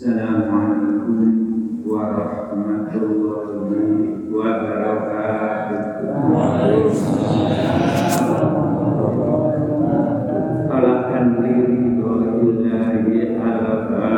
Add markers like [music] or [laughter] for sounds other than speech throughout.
Assalamualaikum warahmatullahi wabarakatuh. Khalakan diri Allahi al-Fatihah.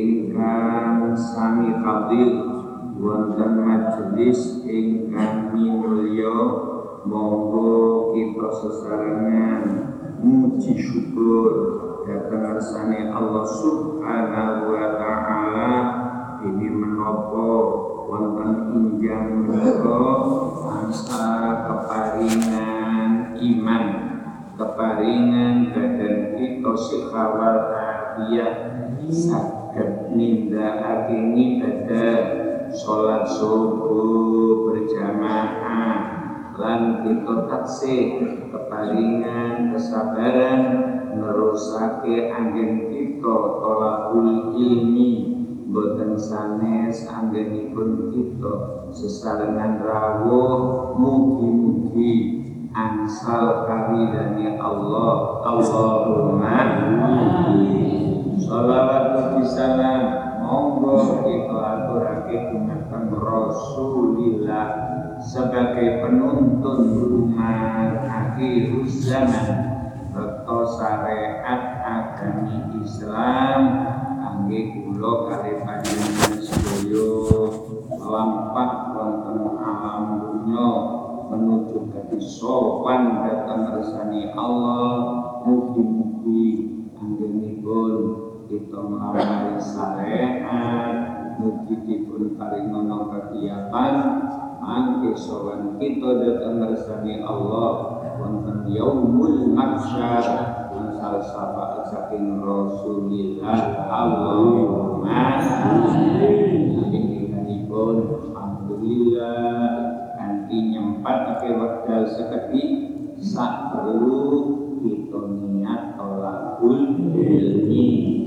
Ingkang sami fadil wonten majelis ingkang minulya monggo kita sesarengan. Muji syukur datang kersane Allah Subhanahu wa taala. Ini menopo wonten injang menika angsa keparingan iman keparingan badan kita sikhawal afiat saged nindakake ibadah salat subuh berjamaah lan kita taksih keparingan kesabaran nerusake anggen kita tolakul ilmi. Boten sanes anggenipun kita sesarengan rawuh mugi-mugi angsal karidani Allah. Allahumma Salawat mugi salam monggo kita aturake dumateng Rasulillah sebagai penuntun umat akhir zaman Rekto syariat agami Islam. Angge kula kali panjenengan sedaya lampah wonten alam dunya menuju ke sopan datang resani Allah. Mugi-mugi anggenipun kita melamari syariat mugi dipun paringono kegiatan mangke sowan kita datang resani Allah wonten yaumul mahsyar asal syafaat saking Rasulillah Allahumma Amin. Alhamdulillah kanthi nyempatake wekdal sekedhik sak perlu kita niat tolakul ilmi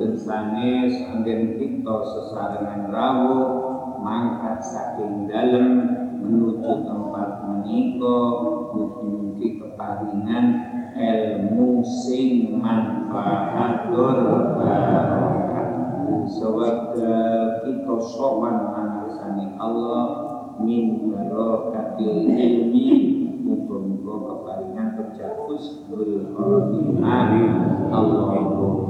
boten sanes anggen kita sesarengan rawuh mangkat saking dalem menuju tempat menika mugi-mugi keparingan ilmu sing manfaatur barokah. Sewaktu kita sowan mangarsani Allah min barokatil ilmi muga-muga keparingan berjakus bil khotimah Allahumma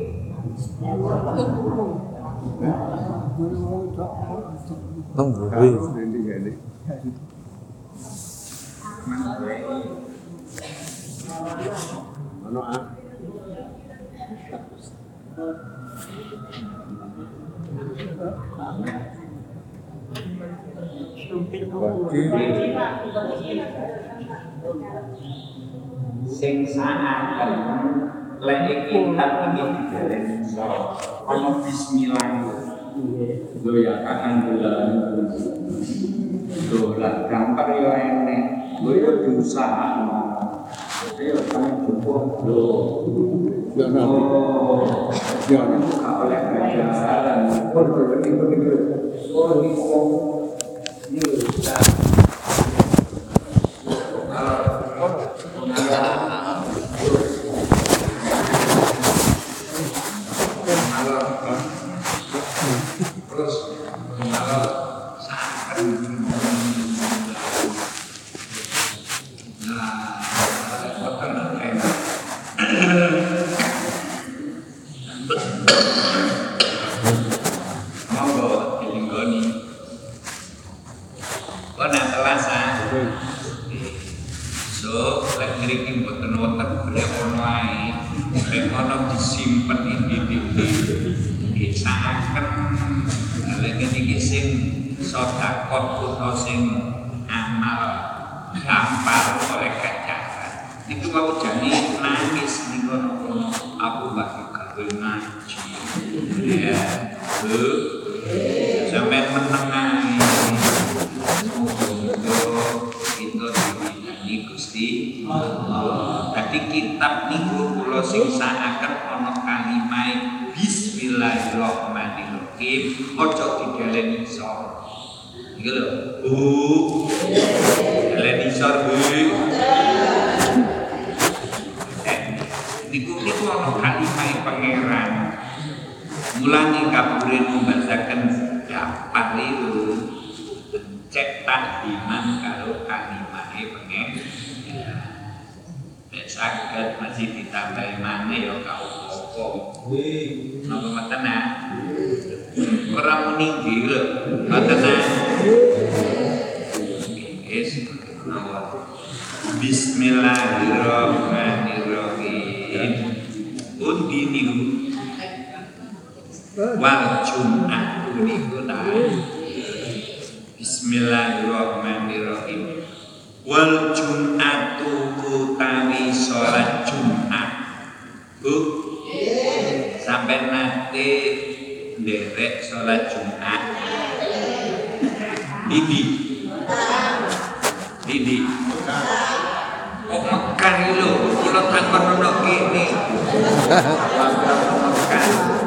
너무 왜? sinh xã an cần lek iki hak iki ana bismillah iya. lho ya kanan bulan lho lah gampang ya, enek. Lho ya, ya kan cukup lho ya nah ya nah oleh bayaran kok kok iki kok wal jum'atu utawi salat Jumat. Bu. Sampai nanti derek salat Jumat. Didi. Didi. Kok Mekah iki lho, kula tak perlu kene. Mekah.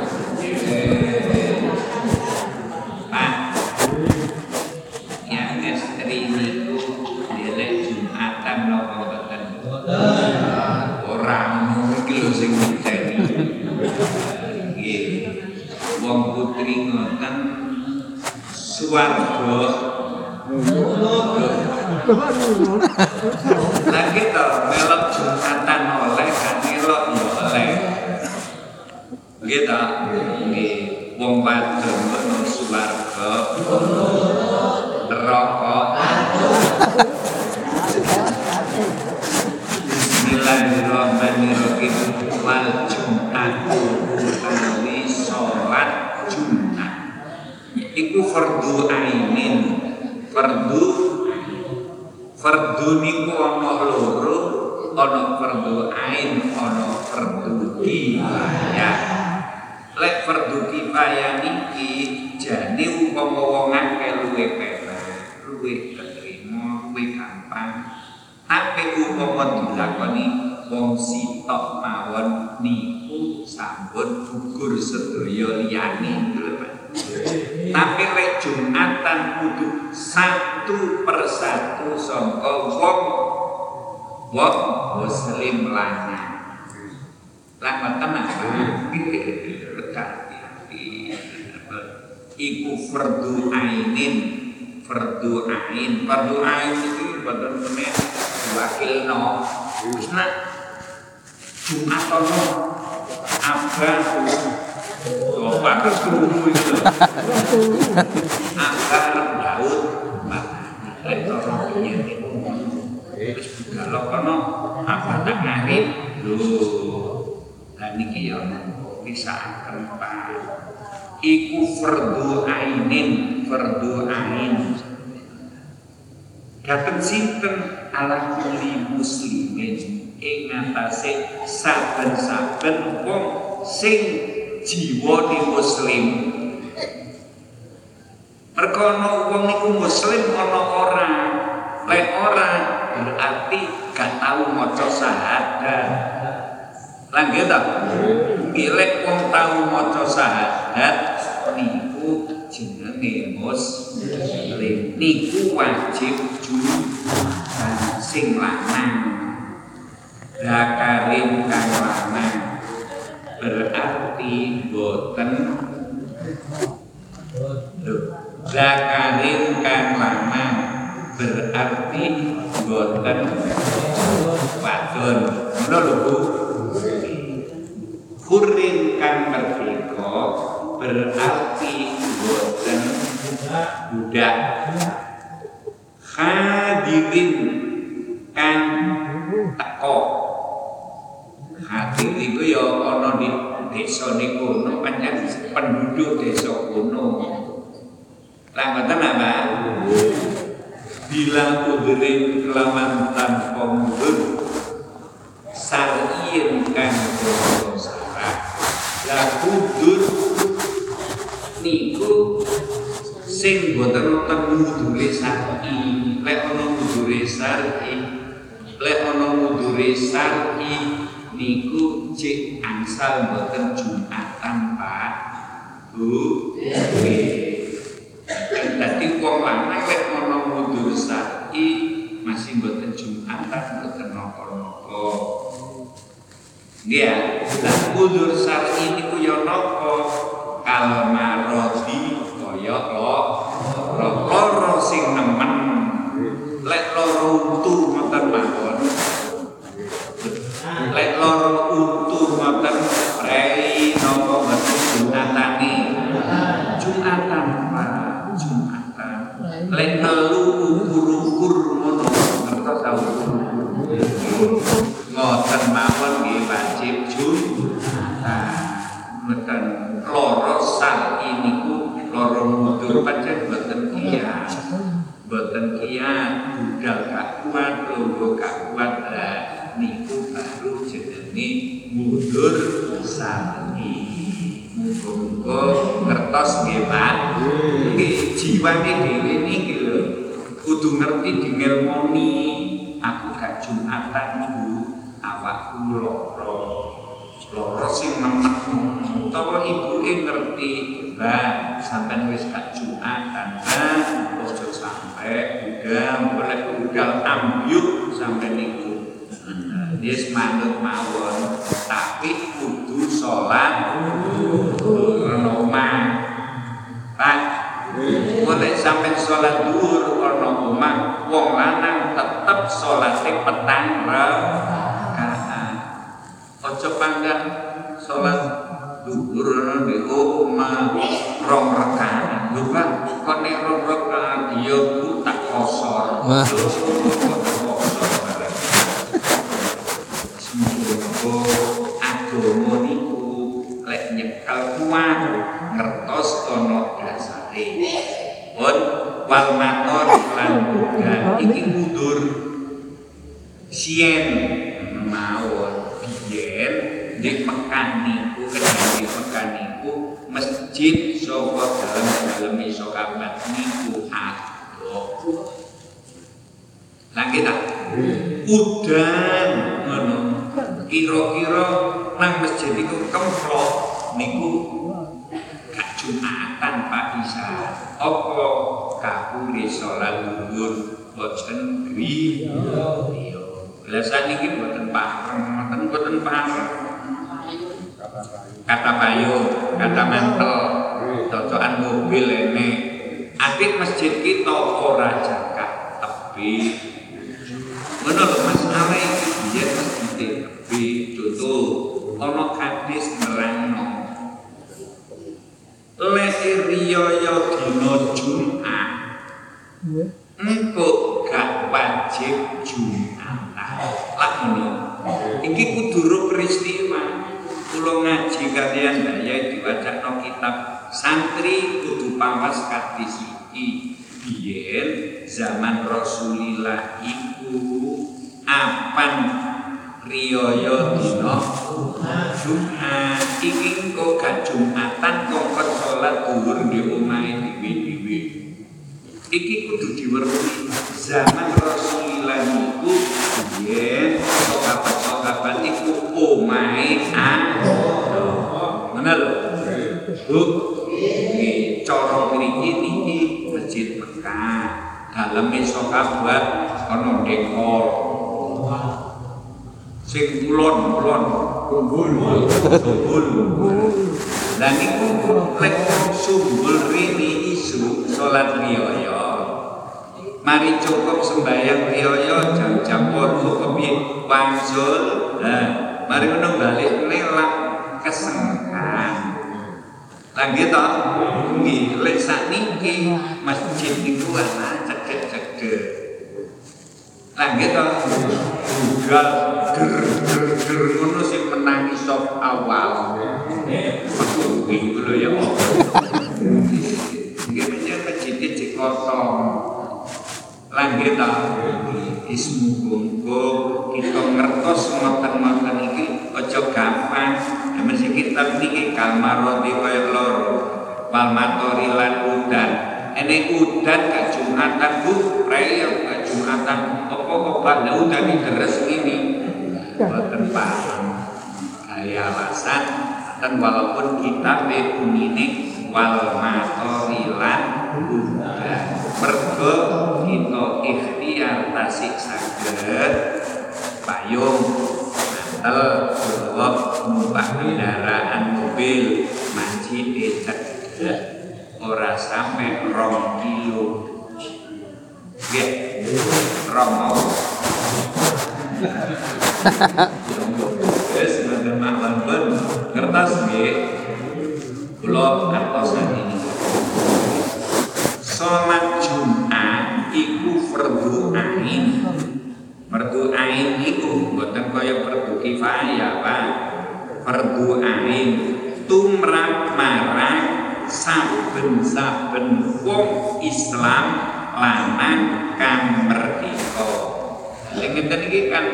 cuarto. [laughs] Wah, muslim lainnya, lan wonten apa iku fardu ainin. Fardu ain. Fardu ain itu badan kemen diwakilno. No husna Jumat Apa tuh? Oh, Bapak terus kumpul itu. Abah laut Bapak Rektor budal kono apa tak ngarep lho. Lah niki ya pisaaken Pak. Iku fardu ainin, fardu ain. Dateng sinten ala kulli muslimin ing saben-saben wong sing jiwane muslim. Mergo ana wong niku muslim ana ora. Lek ora berarti gak tau maca syahadat. lan nggih ta? Nggih wong tau maca syahadat niku jenenge muslim. Niku wajib jumaatan sing lanang. dakarim kang lanang berarti boten Loh, Zakarin kang lanang berarti boten wadon. Ngono lho Bu. Kurin merdeka berarti boten budak. Hadirin kang teko. Hadir itu ya ana di desa niku pancen penduduk desa kono. Lah ngoten Mbak. Bila udrin kelaman tanpa mundur Sarien kang bodo sarah Lah kudur Niku Sing boten wonten mudure sar'i Lek ana mudure sar'i Lek ana mudure sar'i Niku cek angsal boten Jumatan Pak. Bu. Dadi wong lanang lek ana wudu sa'i masih mboten Jumatan mboten napa-napa. Nggih. Lah wudu sa'i niku ya napa? Kal Jiwane dhewe niki lho. Kudu ngerti dingelmoni aku gak Jumatan Bu, awakku lara. Lara sing nemen utawa ibuke ngerti, Mbak, sampean wis gak Jumatan, Mbak. Ojo sampe budal, boleh budal ambyuk sampe niku. Yes manut mawon, salat duhur ono omah wong lanang tetep salate sing petang rakaat ojo bangga sholat duhur ono di omah rong rakaat lupa kone rong rakaat iya tak kosor. [laughs] iki mundur sien mawon biyen di Mekah niku kedhi Mekah niku masjid saka dalem-dalem iso kabat niku adoh. Lagi tak? Udan ngono. Kira-kira nang masjid iku kemplok niku gak Jumatan Pak Isa. Apa kapure salat zuhur boten griya. Lah saniki boten pareng, boten boten pareng. Kata payu, kata mantel, cocokan mobil ini. Adik masjid kita ora jaga tepi. Ngono lho Mas Are iki biyen masjid tepi contoh ana hadis nerangno. Lek riyaya dina Jumat engko gak wajib Jumatan. Lah ngono. Iki kudu peristiwa. Kula ngaji kalian daya diwacana kitab santri kudu pawas kadis iki. Biyen zaman Rasulillah iku apan riyaya dina Jumat iki engko gak Jumatan kok salat dhuwur di omahe dhewe-dhewe. Iki kudu diweruhi zaman Rasulillah niku biyen iku omahe ado. Ngono lho. Bu, iki cara mriki niki Masjid Mekah. Daleme sahabat ana dekor. Sing kulon, kulon. kumpul Sumbul. Lah niku lek sumbul rini isu salat riyaya. Mari cukup sembahyang riyaya jam-jam 8 kepiye wangsul. Nah, mari ngono balik nelak kesengan. Lah nggih to? Nggih, lek sakniki masjid niku ana cedek-cedek. Lah nggih to? Bugal ger ger ger ngono sing menangi sop awal. Iki lho ya. Menyang nggih to? Wis muga kita ngertos ngoten-ngoten iki aja gampang. Ya mesti kitab niki kalmaroti kaya loro. Wal matori lan udan. Ene udan gak Jumatan Bu, raya gak Jumatan. Apa obat udan iki deres ngene. Boten paham. Kaya alasan dan walaupun kita bunine wal matori lan udan. Mergo kita ikhtiar tasik saged payung mantel utawa numpak kendaraan mobil masjid cedek ora sampai rong kilo. Nggih. Rong mau [laughs] Salat Jumat iku fardu ain Fardu ain iku mboten kaya fardu kifayah, Pak. Fardu ain tumrap marang saben-saben wong Islam lanang kang merdeka. Lha ngeten iki kan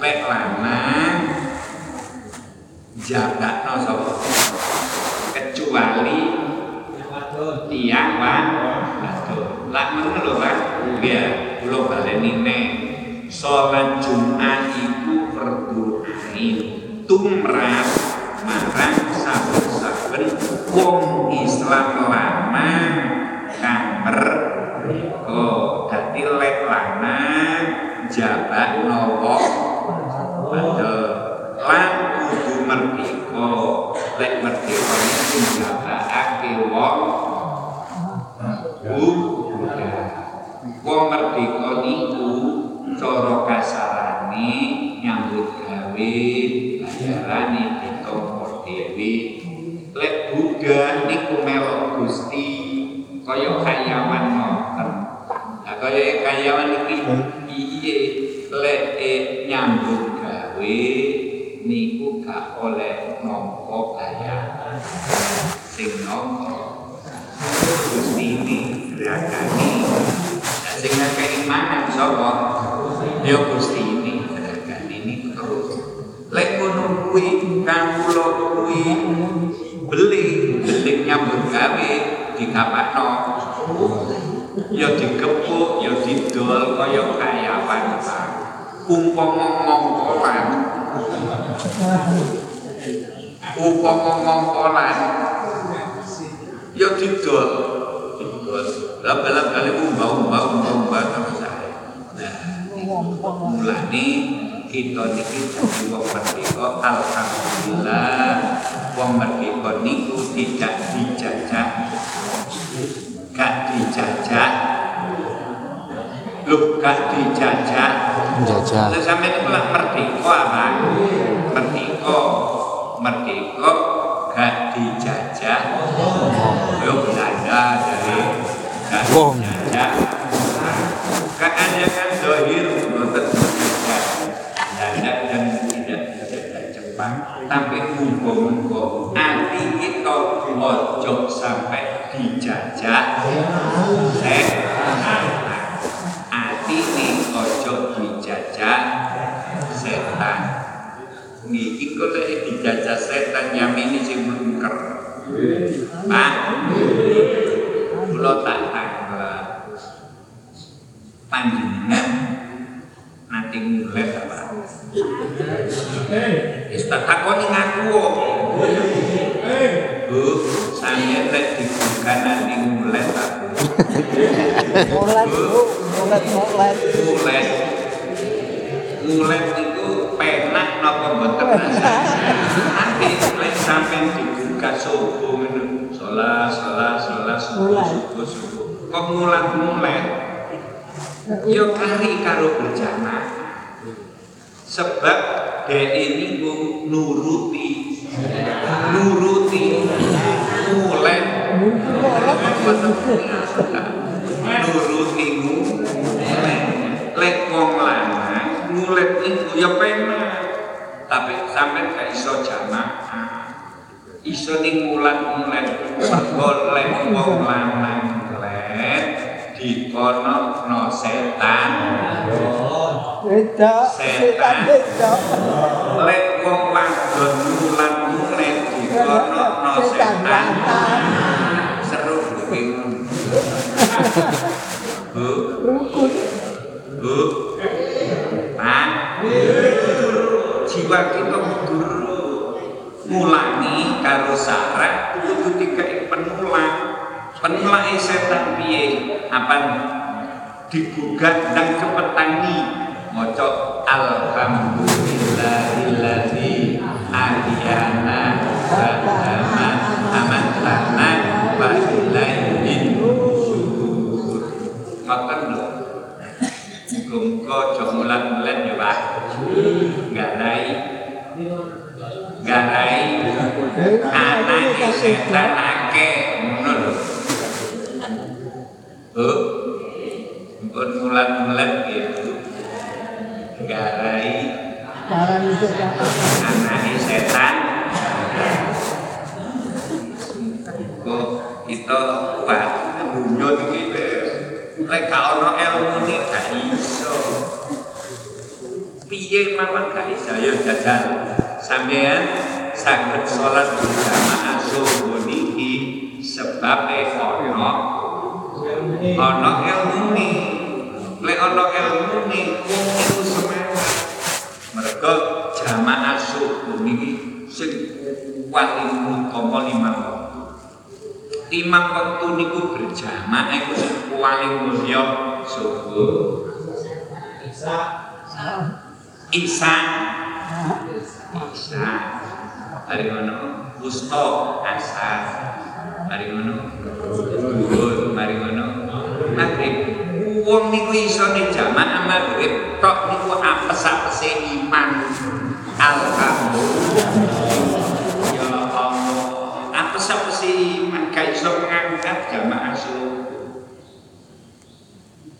lek lanang jagakno sapa? Kecuali tiang wadon. Lah ngono lho, Pak. Nggih, kula baleni nek salat Jumat iku fardu ain. Tumrap marang saben-saben wong Islam lanang kang merdeka dadi lek lanang jabat nopo? Wadon lan kudu merdeka. Lek merdeka iku jabakake wong wong merdeka niku cara kasarane nyambut gawe bayarane ditompo dhewe lek budak niku melok Gusti kaya kayawan ngoten. Lah kaya kayawan iki piye lek eh, nyambut gawe niku gak oleh nampa bayaran. Sing nampa Gusti ini gerakannya dan sing ngakei mangan sapa ya Gusti ini gerakan ini terus lek ngono kuwi kawula kuwi beli beli nyambut gawe dikapakno ya digepuk ya didol kaya kayawan umpama mongkolan umpama mongkolan ya didol didol lah balap kali umbau mulane kita niki dadi wong merdeka alhamdulillah wong merdeka niku tidak dijajah gak dijajah lu gak dijajah Menjajah. Terus sampai itu lah merdeka apa? Merdeka, merdeka gak dijajah. Yo Belanda dari gak Wong. dijajah. Dijajah setan yamini sing mungker. Pak. Kula tak tanggap. Panjenengan nanti mulai apa? Wis tak takoni ngaku kok. Bu, saya lek dibuka nanti tak. Molet, Bu. Molet, molet. Mulai. Mulai itu penak napa mboten? Nanti lek sampean dibuka subuh ngono. Salat salat salat subuh subuh subuh. Kok mulan mulai yo kari karo berjamaah sebab dia ini bu- nuruti. Nuruti. Mulai nuruti mulai lek wong lanang mulai itu ya penak tapi sampai gak iso jamaah iso ning mulan-mulan mergo lek wong lanang lek dikono no setan Beda. Setan beda. lek wong wadon mulan-mulan dikono no Setan mulangi karo sarah kudu dikai penulang penulang setan piye apa digugat dan kepetangi moco alhamdulillahilladzi ahyana ba'dama amatana wa ilaihi nusyur ngoten lho Muga-muga aja mulan-mulan ya Pak. Garai. Garai anake setan akeh ngono lho. Bu. Pun mulan-mulan gitu. Garai itu anake setan. Kok kita Pak iki wis lek gak ono ilmune gak iso. Piye mawon gak iso ya jajal. Sampeyan saged salat berjamaah subuh niki sebab ono ono ilmune. Lek ono wong iku semangat. Mergo jamaah subuh niki sing paling utama lima waktu. Lima waktu niku berjamaah iku sing paling subuh. Isa Isa Hari ngono Wusto Asar Hari ngono Zuhur Hari ngono Maghrib. Wong niku iso ning jamaah maghrib tok niku apes-apese iman. Alhamdulillah. Ya Allah. Apes-apese iman gak iso ngangkat jamaah subuh.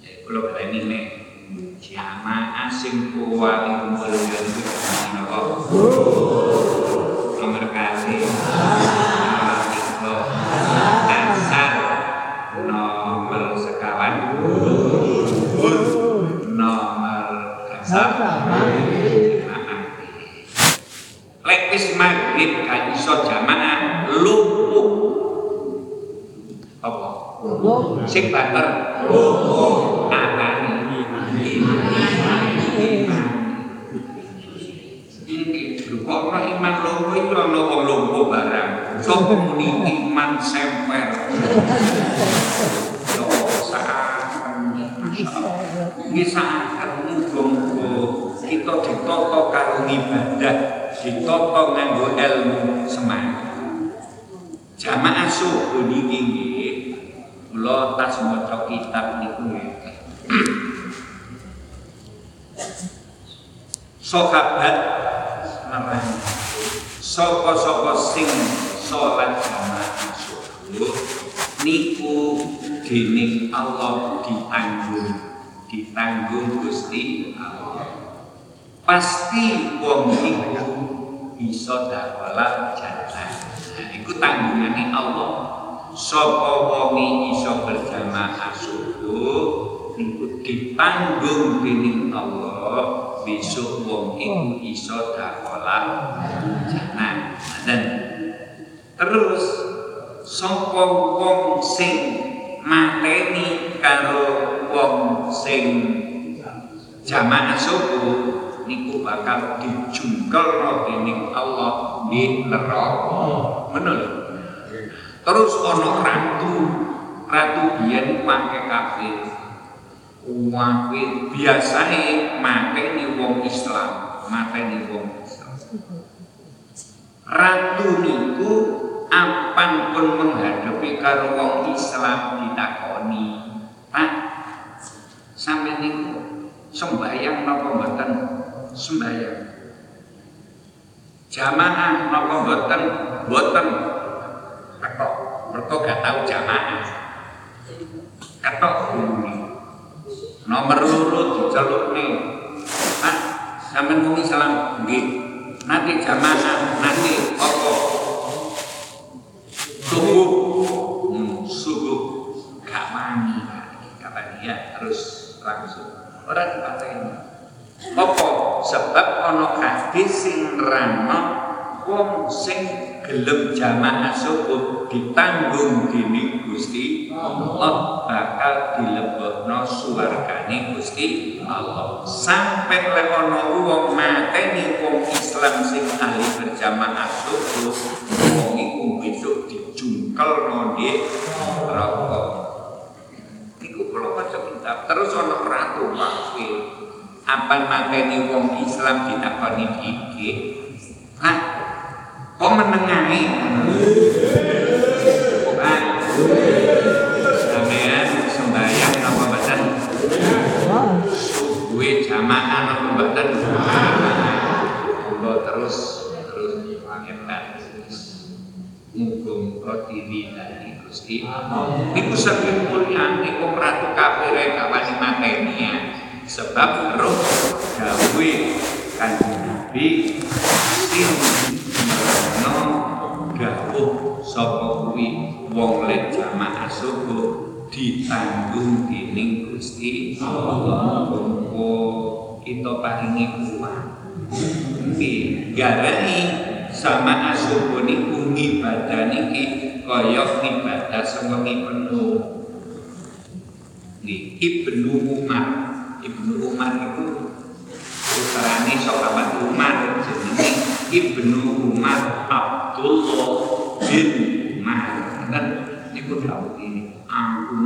Kalau baleni nek jamaah sing paling mulya Sing bater kok ora iman loro iki ora wong lumpuh barang. Sopo muni iman semper. Yo. Nggih saken muga-muga kita ditata karo ibadah, ditata nganggo ilmu semangat. Jamaah subuh niki nggih kula tas maca kitab niku ngeten. Sahabat nerang sapa-sapa sing salat jamaah subuh niku dening Allah ditanggung ditanggung Gusti Allah. Pasti wong iku bisa dakwala jannah nah iku tanggungane Allah sapa wong iso berjamaah subuh niku ditanggung dening Allah besok wong iku iso dakwala jannah dan terus sapa wong sing mateni karo wong sing jamaah subuh niku bakal dijungkelno dening Allah di neraka. Lho. Terus ana ratu, ratu biyen make kafir. Wae biasane mateni wong Islam, mateni wong Islam. Ratu niku apan pun menghadapi karo wong Islam ditakoni, "Pak, sampe niku sembahyang napa mboten?" sembahyang. Jamaah napa mboten? Mboten. Ketok, mergo gak tahu jamaah. Ketok bumi. Nomor loro dicelukne. Ah, sampean wong Islam nggih. Nanti jamaah, nanti apa? Subuh. Hmm, subuh. Gak wani. Kata dia terus langsung. Orang dipateni. Apa? Sebab ana hadis sing nerangno wong sing gelem jamaah subuh ditanggung dening Gusti Allah bakal dilebokno suwargane Gusti Allah. Sampai lek wong mateni wong Islam sing ahli berjamaah subuh, wong iku besok dijungkelno di neraka. Iku kula maca kitab terus ana ratu kafir apa mateni wong Islam ditakoni iki Hah? Kok menengahi? Pak sembahyang apa badan? Subuh jamaah apa badan? Terus terus Gusti ratu kafir ya. Sebab roh gawe kanjeng Nabi sapa kuwi wong lek jamaah subuh ditanggung dening Gusti Allah. Kita paringi kuat. Nggih, garani sama asubuh niku ngibadah niki kaya ibadah sewengi penuh. Nggih, Ibnu Umar. Ibnu Umar itu putrane sahabat Umar jenenge Ibnu Umar Abdullah Umar. Dan niku dawuh ini, aku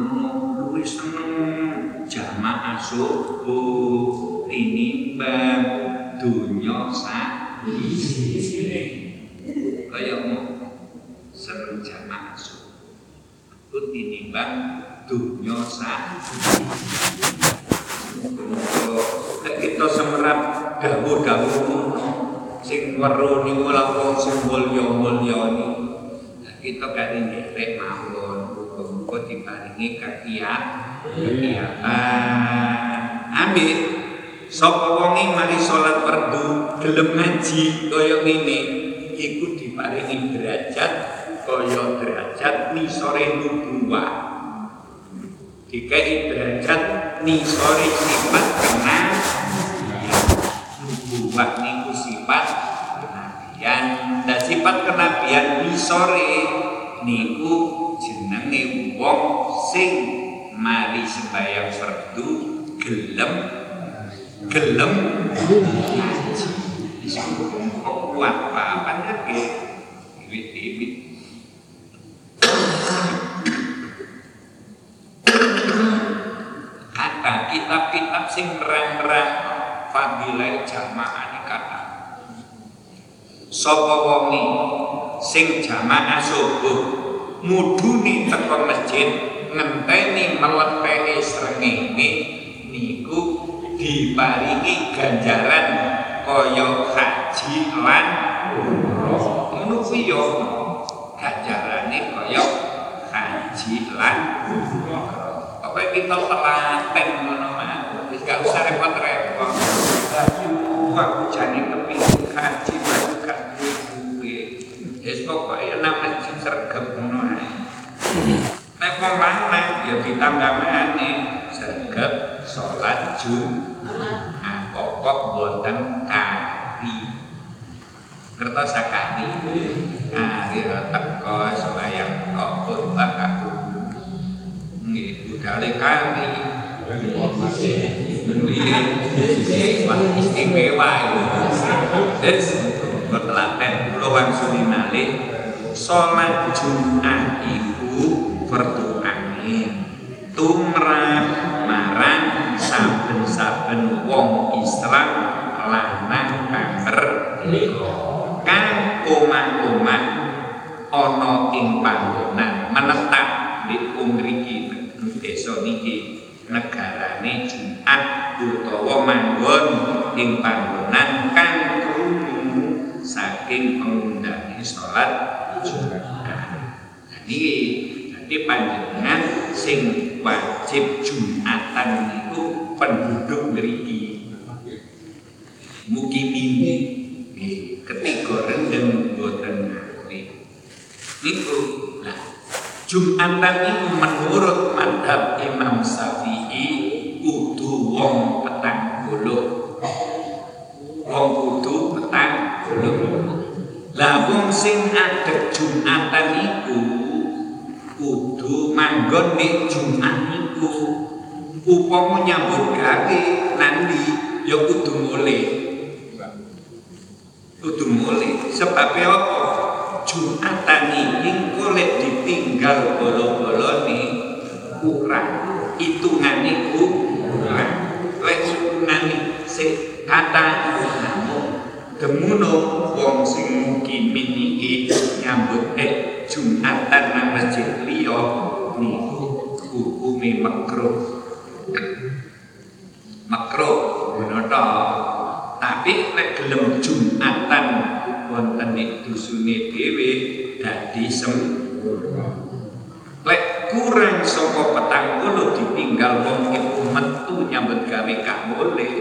luwih seneng jamaah subuh tinimbang dunya sak kaya mau seneng jamaah subuh itu tinimbang dunya sak kita semerap dawuh-dawuh sing weruh niku lampung sing mulya-mulya. Kita kali nderek mawon. Muga-muga diparingi kakiat kegiatan. Ambil sapa wonge mari salat fardu gelem ngaji kaya ngene. Iku diparingi derajat kaya derajat nisore nubuwah dikai derajat nisori sifat kena nubuwah niku sifat kenabian sifat kenabian nisore niku jenenge wong sing mari sembahyang fardu gelem gelem. Kok kuat apa lagi iwit-iwit kata kitab-kitab sing nerang-nerang fadilah jamaah sapa wonge sing jamaah subuh muduni teko masjid ngenteni meleteni srengenge niku diparingi ganjaran kaya haji lan umroh ngono kuwi yo ganjarane kaya haji lan umroh apa kita telaten ngono mawon usah repot-repot. Lagi aku jane kepingin kaji Lanang ya ditambah maneh sregep salat Jumat. Pokok boten kari. Kertas sakari. Kari teko sembayang kok khotbah aku. Nggih, budale kari. Istimewa. Terus, bertelaten puluhan suri malih, sholat Jumat itu fardu. Tumrah marang saben-saben wong Islam lanang kamer kang omah-omah ana ing panggonan menetap di umriki desa niki negarane Jumat utawa manggon ing panggonan kang krungu saking pengundane salat Jumat. Nah, niki dadi panjenengan sing wajib Jumatan niku penduduk mriki. Mukimi nggih ketiga rendeng boten ngakli. Niku lah Jumatan itu menurut madhab Imam Syafi'i manggon nek Jumat iku upama nyambut gawe nanti ya kudu mulih. Kudu mulih. Sebabnya apa? Jumatan iki golek ditinggal bolo-bolone kurang. Hitungane kurang. Lek hitungane sing kata demono wong sing mukimin iki nyambut eh Jumatan nang masjid liya niku hukume makruh makruh ngono to tapi lek gelem Jumatan wonten ing dusune dhewe dadi sempurna. Lek kurang saka petang puluh ditinggal wong iku metu nyambut gawe gak boleh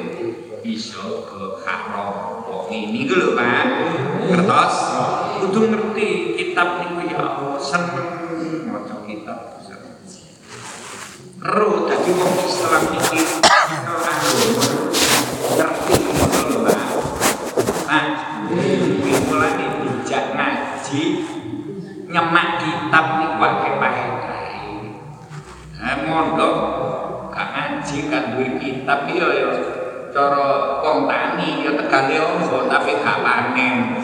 iso ke haram. Wong ini lho Pak. Kertas kudu ngerti kitab niku ya Allah seneng Mulane dijak ngaji nyemak kitab nih pakai pakai nah mondok gak ngaji gak duwe kitab iya ya. Cara wong tani ya tegale ombo tapi gak panen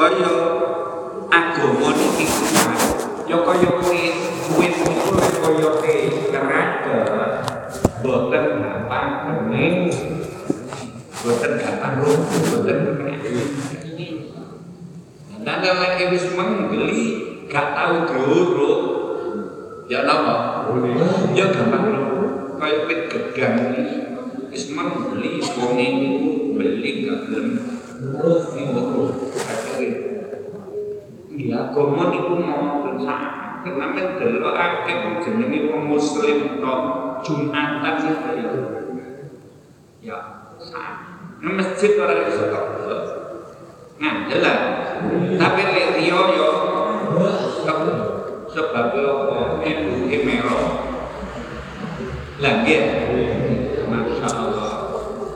supaya agama niki kuat ya kaya kuwi kuwi niku kaya ke neraka boten gampang bening boten gampang lumpuh boten Nanti lagi wis menggeli gak tahu diurut ya napa ya gampang lumpuh kaya wit gedang iki. Wis menggeli wong niku beli gak gelem. Iya, agama niku ngoten sak. Kenapa delok akeh jenenge wong muslim tok Jumatan itu ya. Ya, sak. Masjid ora iso tok. Ngandel lah. Tapi lek riyo yo sebab apa ibu emero. Lagi Masya Allah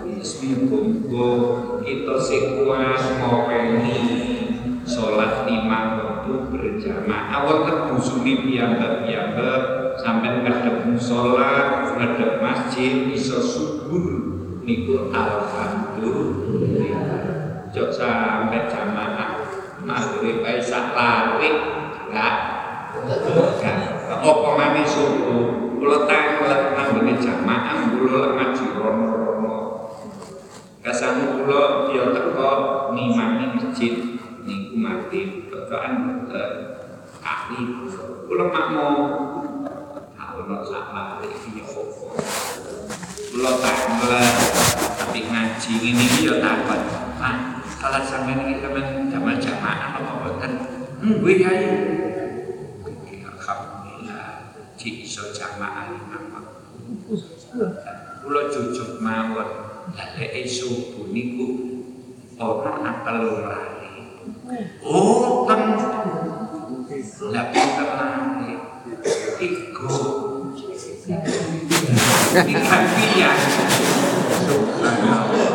Bismillah wonten busune piyambak-piyambak sampai ngadep musola, ngadep masjid iso subur niku alhamdulillah. Jok sampai jamaah maghrib ae sak lari enggak. Enggak. Apa maneh subuh? Kula tanglet nanggone jamaah kula ngaji rono-rono kasane kula ya teko ngimami masjid niku mati. Bacaan ahli kula makmum ono sak lari iki ya apa kula tanglet tapi ngaji ngene iki ya takon Pak salah sampean iki sampean jamal jamaah apa mboten? Nggih Kyai. Alhamdulillah, cik iso jamaah imam. Kula jujur mawon, lek subuh niku ana apel lali. Oh. Lah pinter lali. Iku. Ini kafiah. Subhanallah.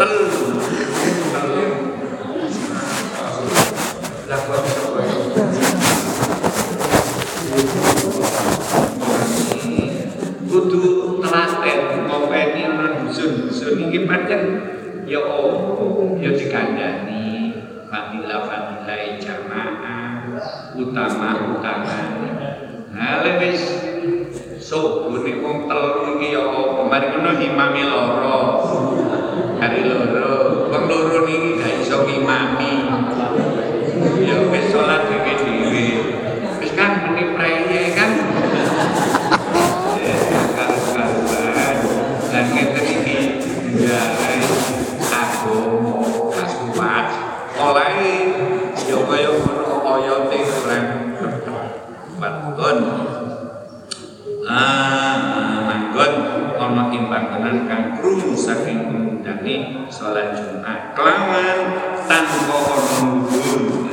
Telu. Telu. Lah kok coba. kudu telaten ngopeni ana dusun-dusun iki pancen ya apa ya dikandani fadilah-fadilah jamaah utama-utama nah lek wis subuh nek wong telu iki ya apa mari ngono imame loro hari loro wong loro niki gak iso ngimami ya wis salat dhewe-dhewe wis kan meni preye kan karu-karuan dan ngeten iki njalai agama kasuwat oleh ya kaya ngono oyote urang Manggon Ah, manggon ana timbangan kang krungu saking pemudane salat Jumat kelawan tanpa ana mundur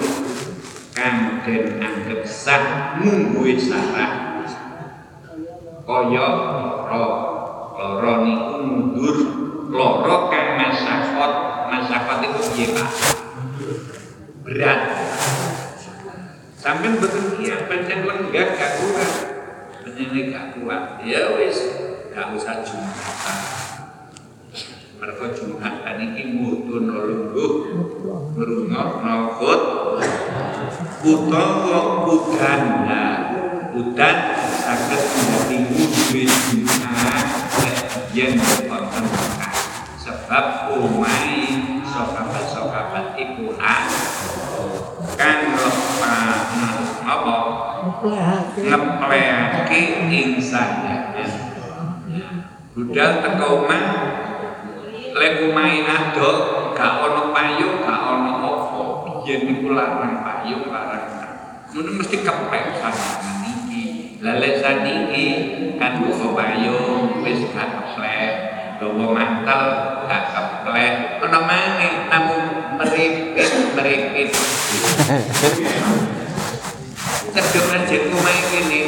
kang den anggap sah mungguhe syarat lara lara niku mundur. Lara kang masakot masakot itu piye Pak? Berat. Sampean betul iya pancen lenggah gak kuat. Pancen gak kuat ya wis. Gak usah jumatan. Mereka jumatan iki mudun lungguh ngrungokno khut utawa udan nah udan yen wonten Mekah sebab umai sokabat-sokabat ibu A kan lepas apa? Ngeplehake ing sandangan budal teko omah. Lek omahe ado gak ana payung gak ana apa yen niku larang payung larang mesti kepek sandangan lek saniki kan nggo payung wis gak keplek. Gawa mantel gak keplek. Ana maneh namun meripit meripit. Cedhek aja kumahe kene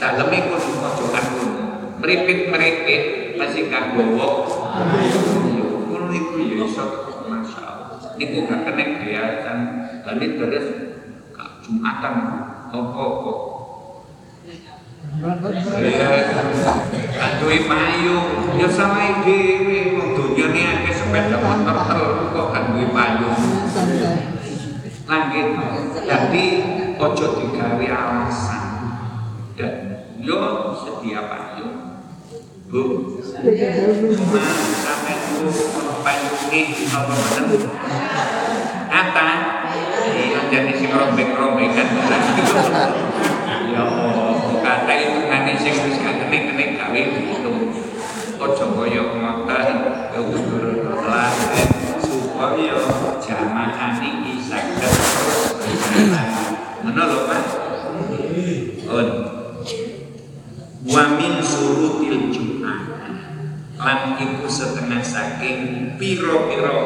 daleme kudu pojokan ngono meripit-meripit masih gak gowo. Ngono iku ya iso masyaallah. Niku gak kena kelihatan lan terus gak jumatan apa-apa Aduh payung, ya sama dhewe wong donya ni akeh sepeda motor telu kok gak duwe payung. Langit. Jadi ojo digawe alasan. Dan yo sedia payung. Bu, sampe ku payunge apa mboten? Kata, iya jadi sing rombeng-rombengan. Ya Allah, kata itu ngene sing wis gak kene-kene gawe dihitung. Ojo kaya ngoten, kudu laten supaya jamaah iki saged lho, Pak. On. Wa min surutil Jumat. Lan iku setengah saking piro-piro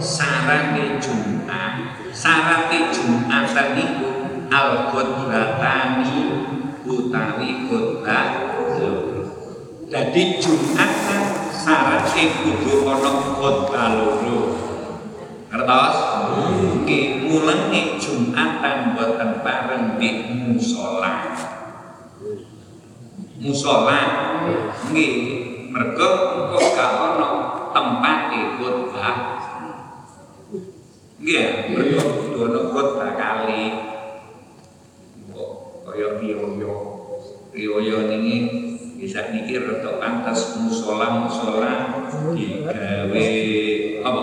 sarane Jumat. Sarate Jumat niku al-qudratani utawi khutbah. Jadi Jumat kan syarat ke kudu ono kota loro. Ngertos? Ki mulangi Jumatan buatan bareng di musala. Musala nggih, mergo engko gak ana tempat ke Nggih, mergo kudu ono kota kali. Kok, kaya riyo-riyo. Riyo-riyo ini bisa niki rada pantes musola musola digawe apa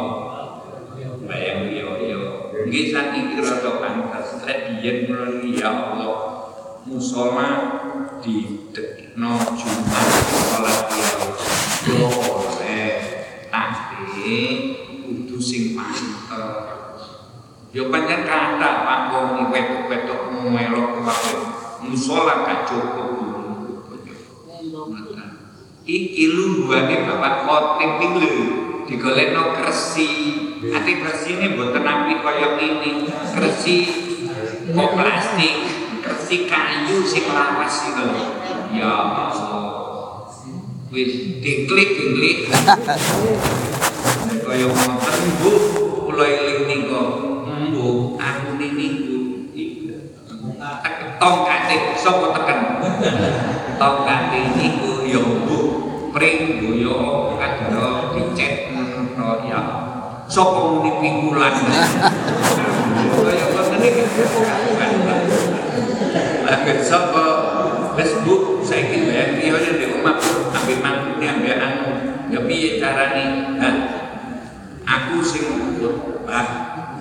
bayang riyo riyo nggih sakiki rada pantes lek mulai ya Allah musola di dekno Jumat salat riyo boleh tapi kudu sing pantes. Yo pancen kata Pak wong wetok-wetok melok kabeh. Musola gak cukup. Iki lungguane Bapak Khotib iki lho digolekno kersi ini mboten api kaya ini. Kersi kok plastik, kersi kayu sing lawas iki lho. Ya Allah. Wis diklik diklik. [laughs] Kaya ngoten Bu, kula eling nika. Bu, aku niku tongkate sapa teken [laughs] tongkate niku pring Bu ya kadang dicet ngono ya sapa muni pikulan? Kaya ngoten iki lah sapa? Wis Bu saiki bayar kiyo di omah ambil mangkune ambil anu. Ya piye carane? Ha aku sing ah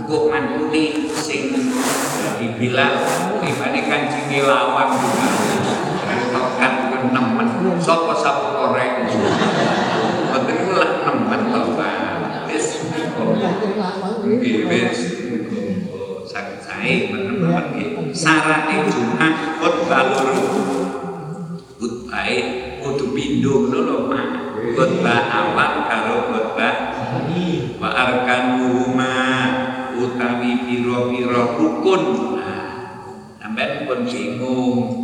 kok mantune sing dibilang pribadi kancing lawan juga sapa sapa betul itu lah nemen tokan wis nggih wis. Sakit sae teman-teman nggih. Sarate Jumat khotbah loro khotbah kudu pindho ngono lho Pak. Khotbah awal karo khotbah wa arkanuhuma utawi piro-piro rukun. Sampai pun bingung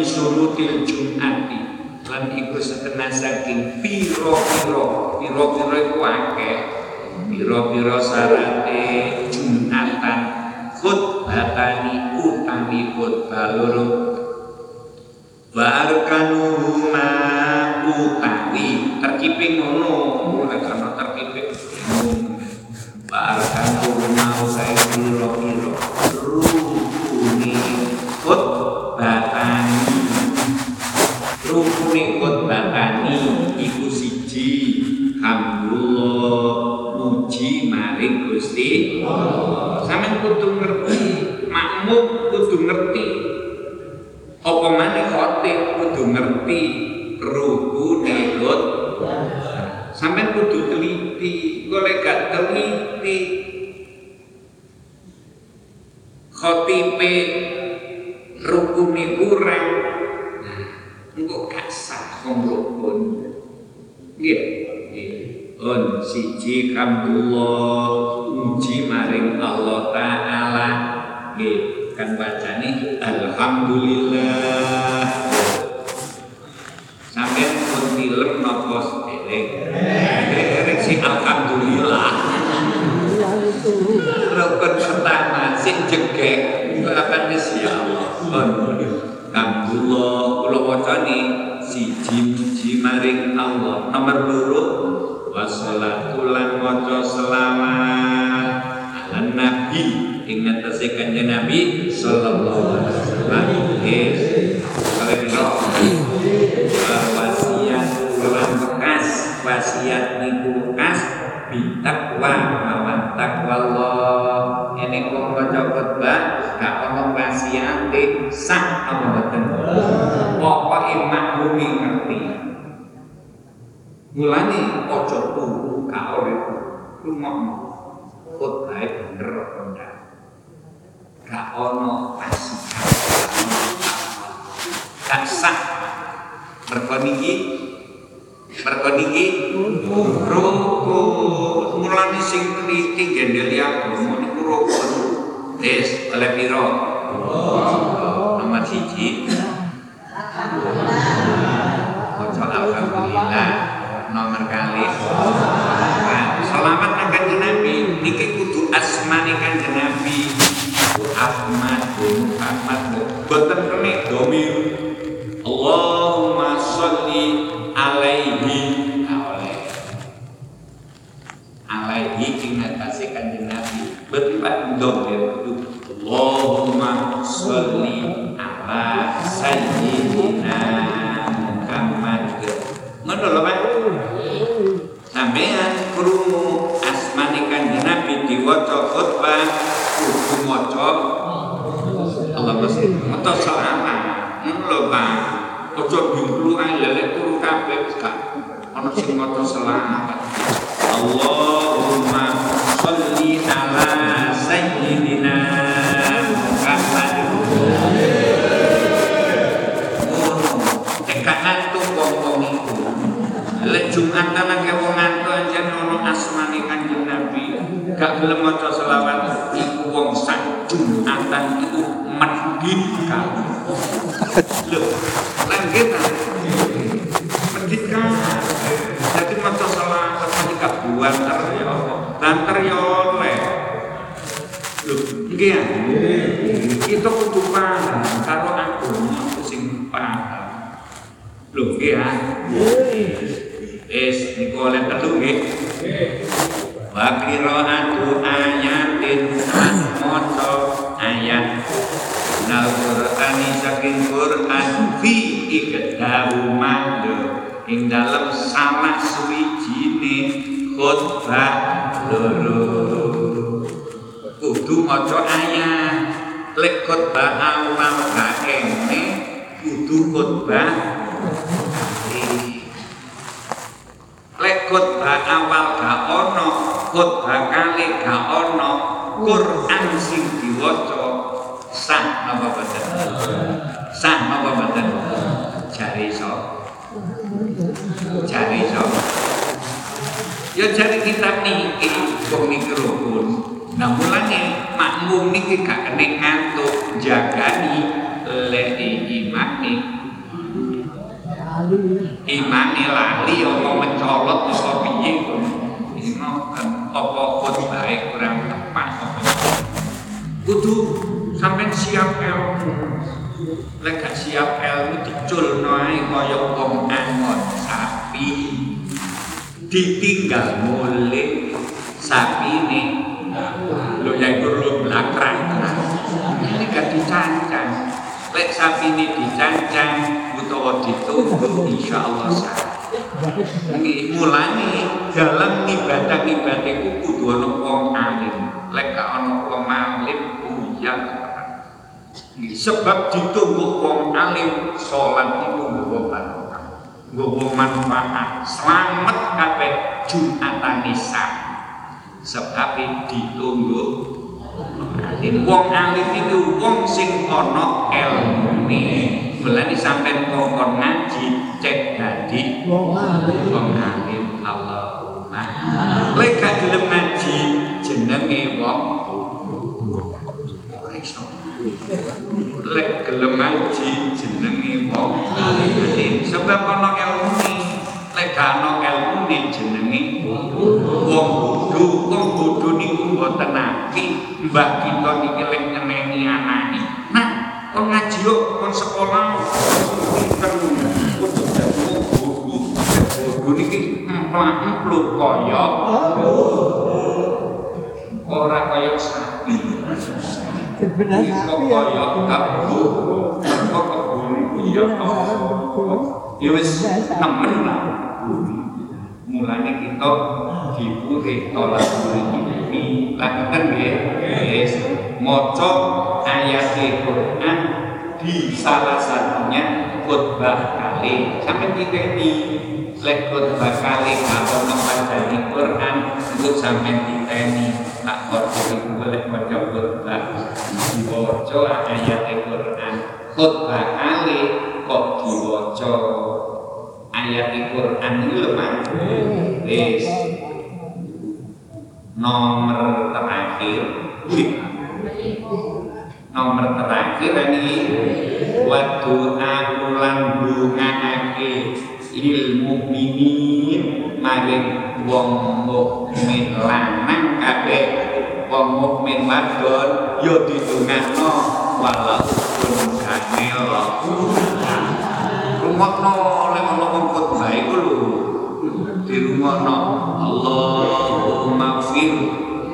min syurutil jum'ati. Lan iku setengah saking piro-piro piro-piro iku akeh. Piro-piro syarate jum'atan khutbatani utawi khutbah loro bitakwa lawan takwa Allah ini kok gak sah apa mboten pokoke maklumi ngerti. Mulane aja turu gak oleh rumahmu khotbah bener apa ndak? Gak ono fasikan gak sah mergo niki mergo niki rukun mulane sing teliti gendeli agama niku rukun wis oleh piro wong sak Jumatan iku medhit kali. Lho, langit medhit kali. Jadi maca selawat ketika buat ter ya. Banter ya oleh. Lho, iki ya. Kita kudu paham karo agama sing paham. Lho, iki ya. Wis niku oleh telu nggih. Wa qiraatu ayatin lan maca Saking Qur'an fi ikdahu mando ing dalem salah suwijine khutbah loro. Kudu maca ayat lek khutbah awal gak kene kudu khutbah lek khutbah awal gak ono, khutbah kali gak ono, Quran sing diwaca sah napa boten? Sah napa boten? Jari iso. Jari iso. Ya jari kitab niki wong niki rukun. Nah mulane makmum niki gak kena ngantuk jagani lek imami imane lali apa mencolot apa piye ino apa khotbahe kurang tepat apa kudu sampean siap ilmu lek siap ilmu diculno ae kaya wong angon sapi ditinggal mulih sapine lho ya iku lho blakrak. Ini gak dicancang. Lek sapine dicancang utawa ditunggu insya Allah sah. Nggih mulane dalam ibadah-ibadah iku sebab ditunggu wong alim salat itu nggawa barokah. Nggawa manfaat, selamat kabeh Jumatan Nisa. Sebab ditunggu alim. Wong alim itu wong sing ana ilmune. Mulane sampean kongkon ngaji cek dadi Wong alim. wong alim Allahumma. Lek gak gelem ngaji jenenge wong ora iso. Lek gelem ngaji jenenge wong alim. Sebab ana ilmune. Lek gak ana ilmune jenenge wong bodho. Wong bodho niku mboten nabi. Mbah kita niki lek nyeneni anake. Nah, kon ngaji yuk, kon sekolah, pinter, untuk jadi guru, guru niki empluk kaya, orang kaya sapi, Benar. Kok sapi ya. kok kebun, iya ya wis nemen lah. Mulane kita dipurih tolak ini, lakukan ya, yes, maca ayat Quran di salah satunya kali. Sampai kita ini lek kali kalau membaca Quran itu sampai kita ini. Tak itu boleh baca dibaca ayat Quran. Khutbah kali kok dibaca ayat Quran itu lemah Wis. nomor terakhir. Nomor terakhir ini. Waktu aku landungake lil mukminin maring wong mukmin lanang kabeh wong mukmin wadon yo didongakno walaupun kanel rungokno oleh ana wong khotbah iku lho dirungokno Allahumma fir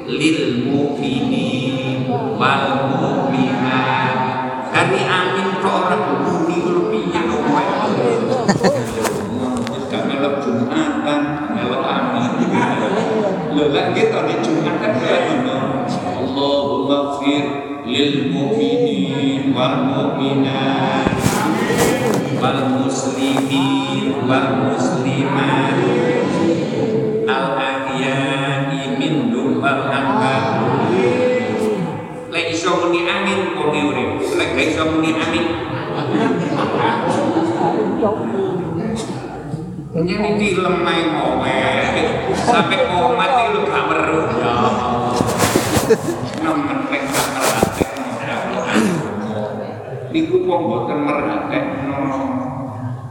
lil mu'minin wal mukminat kami amin to ora bumi lho piye kok kowe gak melok jumatan melok amin lho lek kita muslimat. Al ahyai minhum wal amwat lek iso muni amin wong e urip. Lek gak iso muni amin Ini di lemai kowe sampai komat itu gak meruh ya. Nemen lek gak merhatek Niku wong boten merhatekno.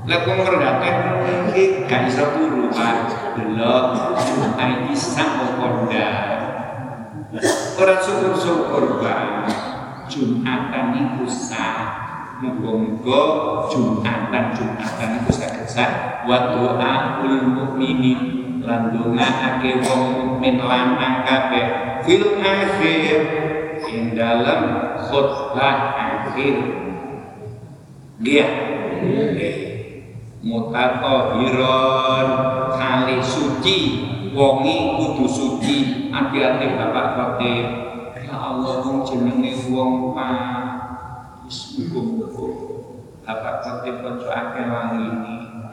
Lek wong merhatekno iki gak iso turu Pak. Delok Jumat iki sak konda. Ora syukur-syukur Pak. Jumatan iku sah. Muga-muga Jumatan Jumatan iku saged sah wa doaul mukminin lan dongaake wong mukmin lanang kabeh fil akhir ing dalam khutbah akhir dia mutatohiron kali suci wongi kudu suci. Hati-hati bapak khotib ya Allah wong jenenge wong pak wis muga-muga bapak khotib kanca akeh wangi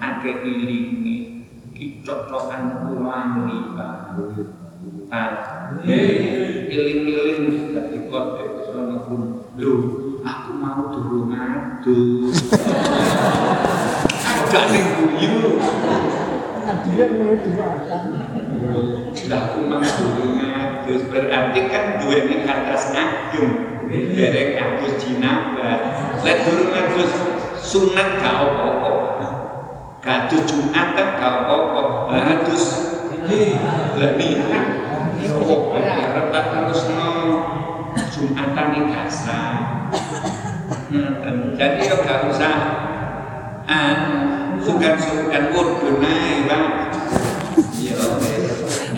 akeh ilingi. Ki cocokan kulangi pak. Pak, iling-iling dadi khotib sono pun. Lho mau durung adus gak ning guyu Dia mau dimakan. lah aku mau durung adus berarti kan duweni atas agem derek adus jinabah lek durung adus sunat gak apa-apa. Gak adus jumatan gak apa-apa. Lah adus lah niat arep tak terusno jumatan gak sah Hmm, jadi yo gak usah ah, sukan-sukan urdun ae, Bang. Yo,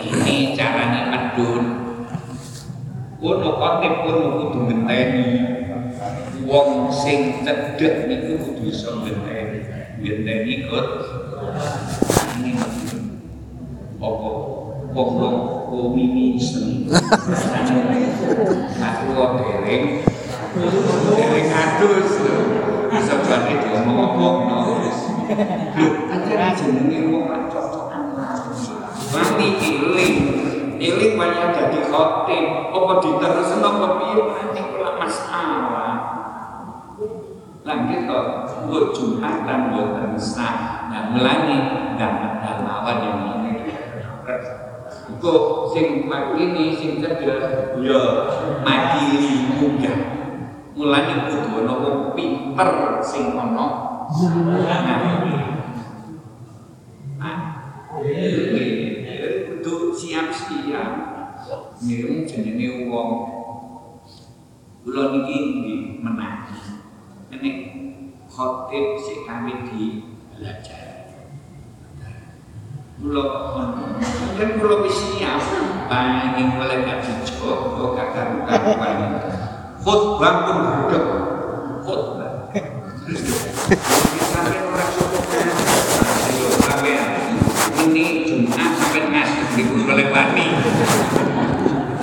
ini caranya medun. Kudu khotib pun kudu ngenteni. Wong sing cedhek niku kudu iso ngenteni. Ngenteni. Ini apa wong komini seni. Aku dereng Dereng adus bisa berarti diomong-omong no. Lho, akhirnya jenenge wong kan cocokan Wangi iling, iling banyak jadi khotib, apa diterusno apa piye nanti kula masalah. Lanjut kok, buat Jumatan buat sah. Nah, mulane dan ada lawan yang ini. Kok sing ini sing cedek ya makili munggah. Mulane kudu ana wong pinter sing ana. Nah, kudu siap-siap. Ngirim jenenge wong kula niki nggih menang. Ini khotib sing kami di belajar. Kula kan kula wis siap banging oleh gak dicoba gak karu-karuan. Khotbah pun budak. Khotbah. Sampai orang cukup Ayo sampean ini Jumat sampai ngasih di oleh wani.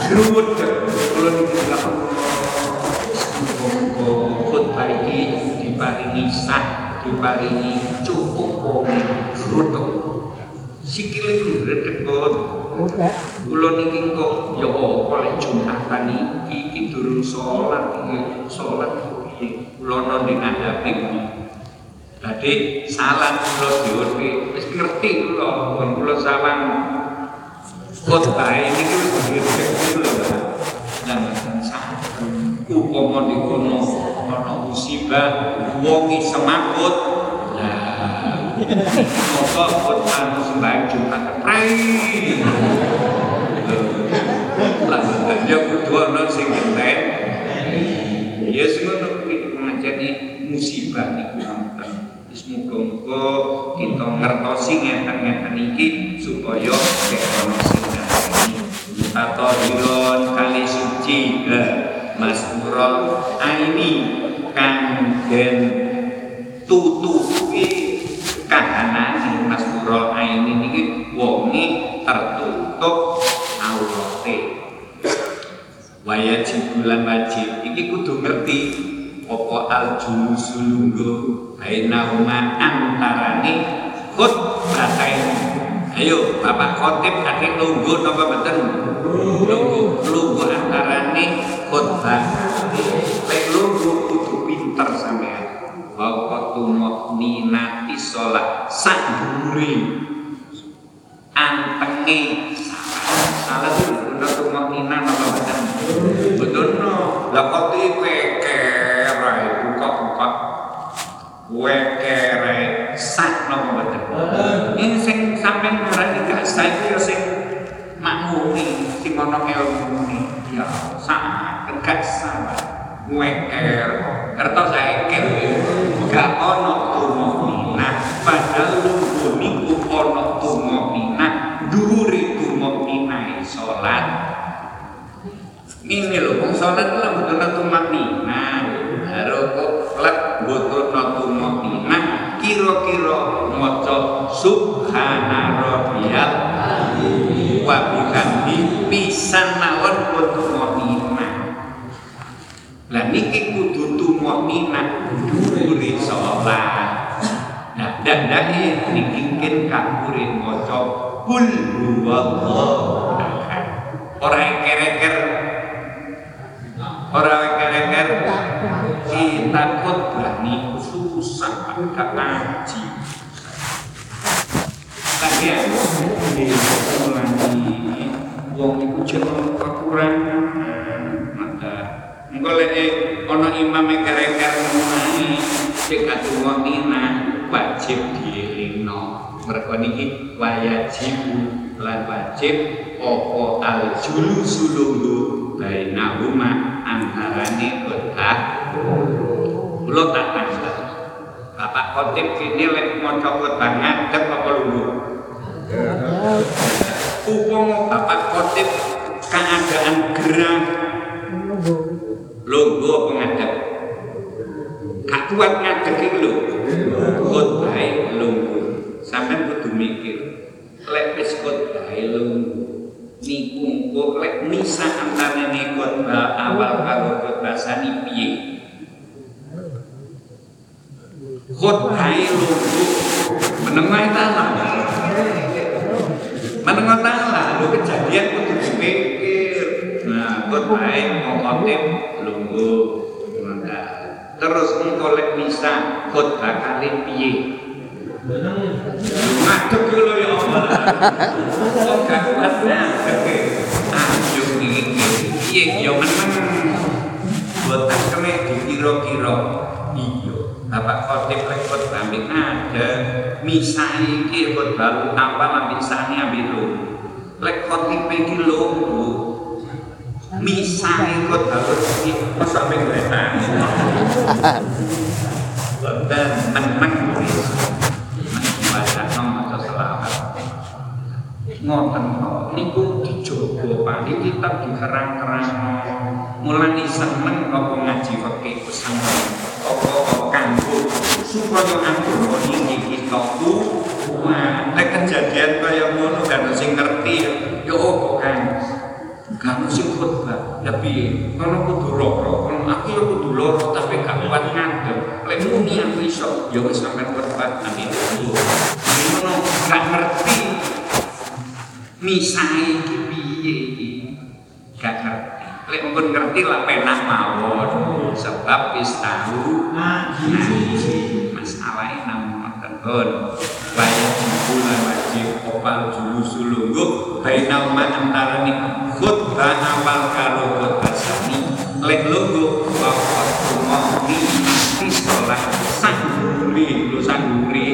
Grudek. Kula niki gak khotbah iki diparingi cukup wong krutuk sikile gredekon Oke. kula niki kok ya apa lek Jumatan iki iki durung salat iki salat iki kula nang ngadepi Dadi salat kula dhewe wis ngerti kula pun kula salam khotbah ini wis ngerti kula. Dan upama di kono ana musibah wong semakut moko khotbah sembahyang Jumat prai lah ya kudu ana sing ngenten ya sing ngono kuwi ngajeni musibah niku wonten wis muga-muga kita ngertosi ngeten-ngeten iki supaya nek ana sing hilon kali suci masmurul aini kang den tutupi kahanane masmurul aini niki wonge tertutup aurate wajib bulan wajib iki kudu ngerti apa al julusulunggo baina huma antarane khut batain ayo bapak khotib kate nunggu napa mboten nunggu nunggu antarane Khotib kini lek maca khotbah ngadeg apa lungguh upama Bapak Khotib keadaan gerah lungguh. Apa ngadeg? Gak kuat ngadeg iki lho. Khotbah lungguh. Sampean kudu mikir lek wis khotbah lungguh niku engko lek misa antarane khotbah awal karo khotbah sani piye khotbah lungguh menengah taala menengah taala lho kejadian kudu dipikir nah khotbah mau khotib lungguh terus engko lek misa khotbah kali piye Ngadeg ki lho ya Allah. Kok gak kuat ngadeg. Ayo iki piye ya meneng. Boten kene dikira-kira. Bapak Khotib khotbah ambek ada misa iki khotbah awal ambek sane ambek lho. Lek khotib iki lho, Bu. Misa khotbah iki masa ambek gretan. Boten meneng wis. baca nom atau selawat ngoten kok niku dijogo Pak di kitab dikerang-kerang mulai seneng apa ngaji fikih pesantren apa kanggo supaya anggo iki kita ku wah nek kejadian kaya ngono kan sing ngerti ya. Apa kan kamu sing khotbah. Ya piye? Kono kudu loro kono aku ya kudu loro tapi gak kuat ngadeg Lek muni aku iso, ya wis sampean berbuat amin. Ngono gak ngerti. Misahe iki piye iki. Gak ngerti. Lek mungkin ngerti lah penak mawon. Sebab wis tahu ngaji masalahnya namun tegon bayar bulan wajib opal julu sulungguh bainal ma antara nih khutbah apal karo khutbah sani lek lungguh wakot kumomi nanti sholat sangguri. Lu sangguri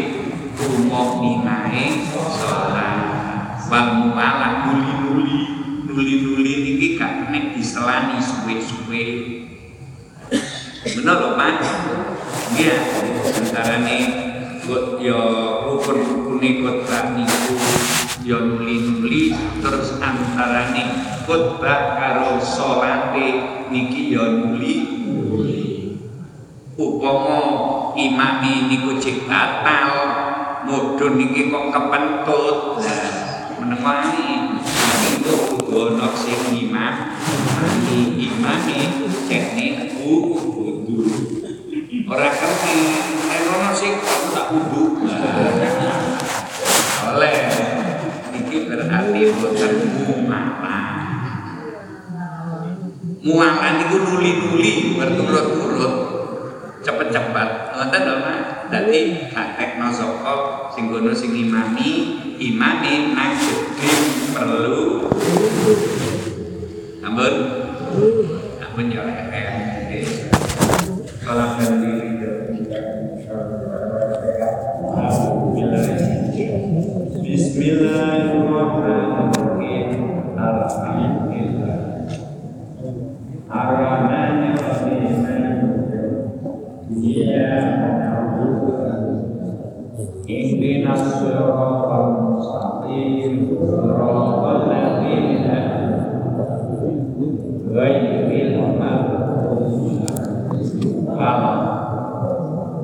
kumomi naik sholat dina lemah ya sementara ini buat ya rukun rukun kotbah niku ya nuli nuli terus antara ini karo sholati niki ya nuli. Upama imam niku cek batal mudun niki kok kepentut. Nah, menemani itu gonok sing imam ini e, e, cekne ora kerti nek ono sing tak wudu oleh iki berarti boten muamalah muamalah niku nuli-nuli berturut-turut. Cepet-cepet. Ngoten lho Pak dadi kakekno sapa sing ngono sing imami imami nang gedhe perlu. Ampun. Ampun ya eh salam